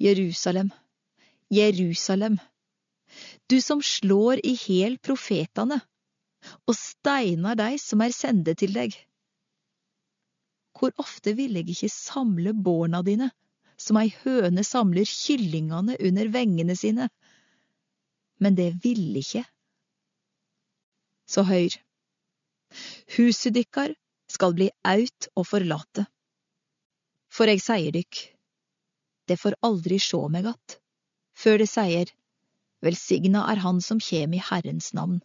Jerusalem, Jerusalem, du som slår i hjel profetene og steinar dei som er sende til deg. Hvor ofte ville jeg ikke samle borna dine, som ei høne samler kyllingene under vengene sine, men det ville ikke. Så høyr, huset dykkar skal bli aut og forlate. For eg sier dykk, det får aldri sjå meg att, før det sier, Velsigna er Han som kjem i Herrens navn.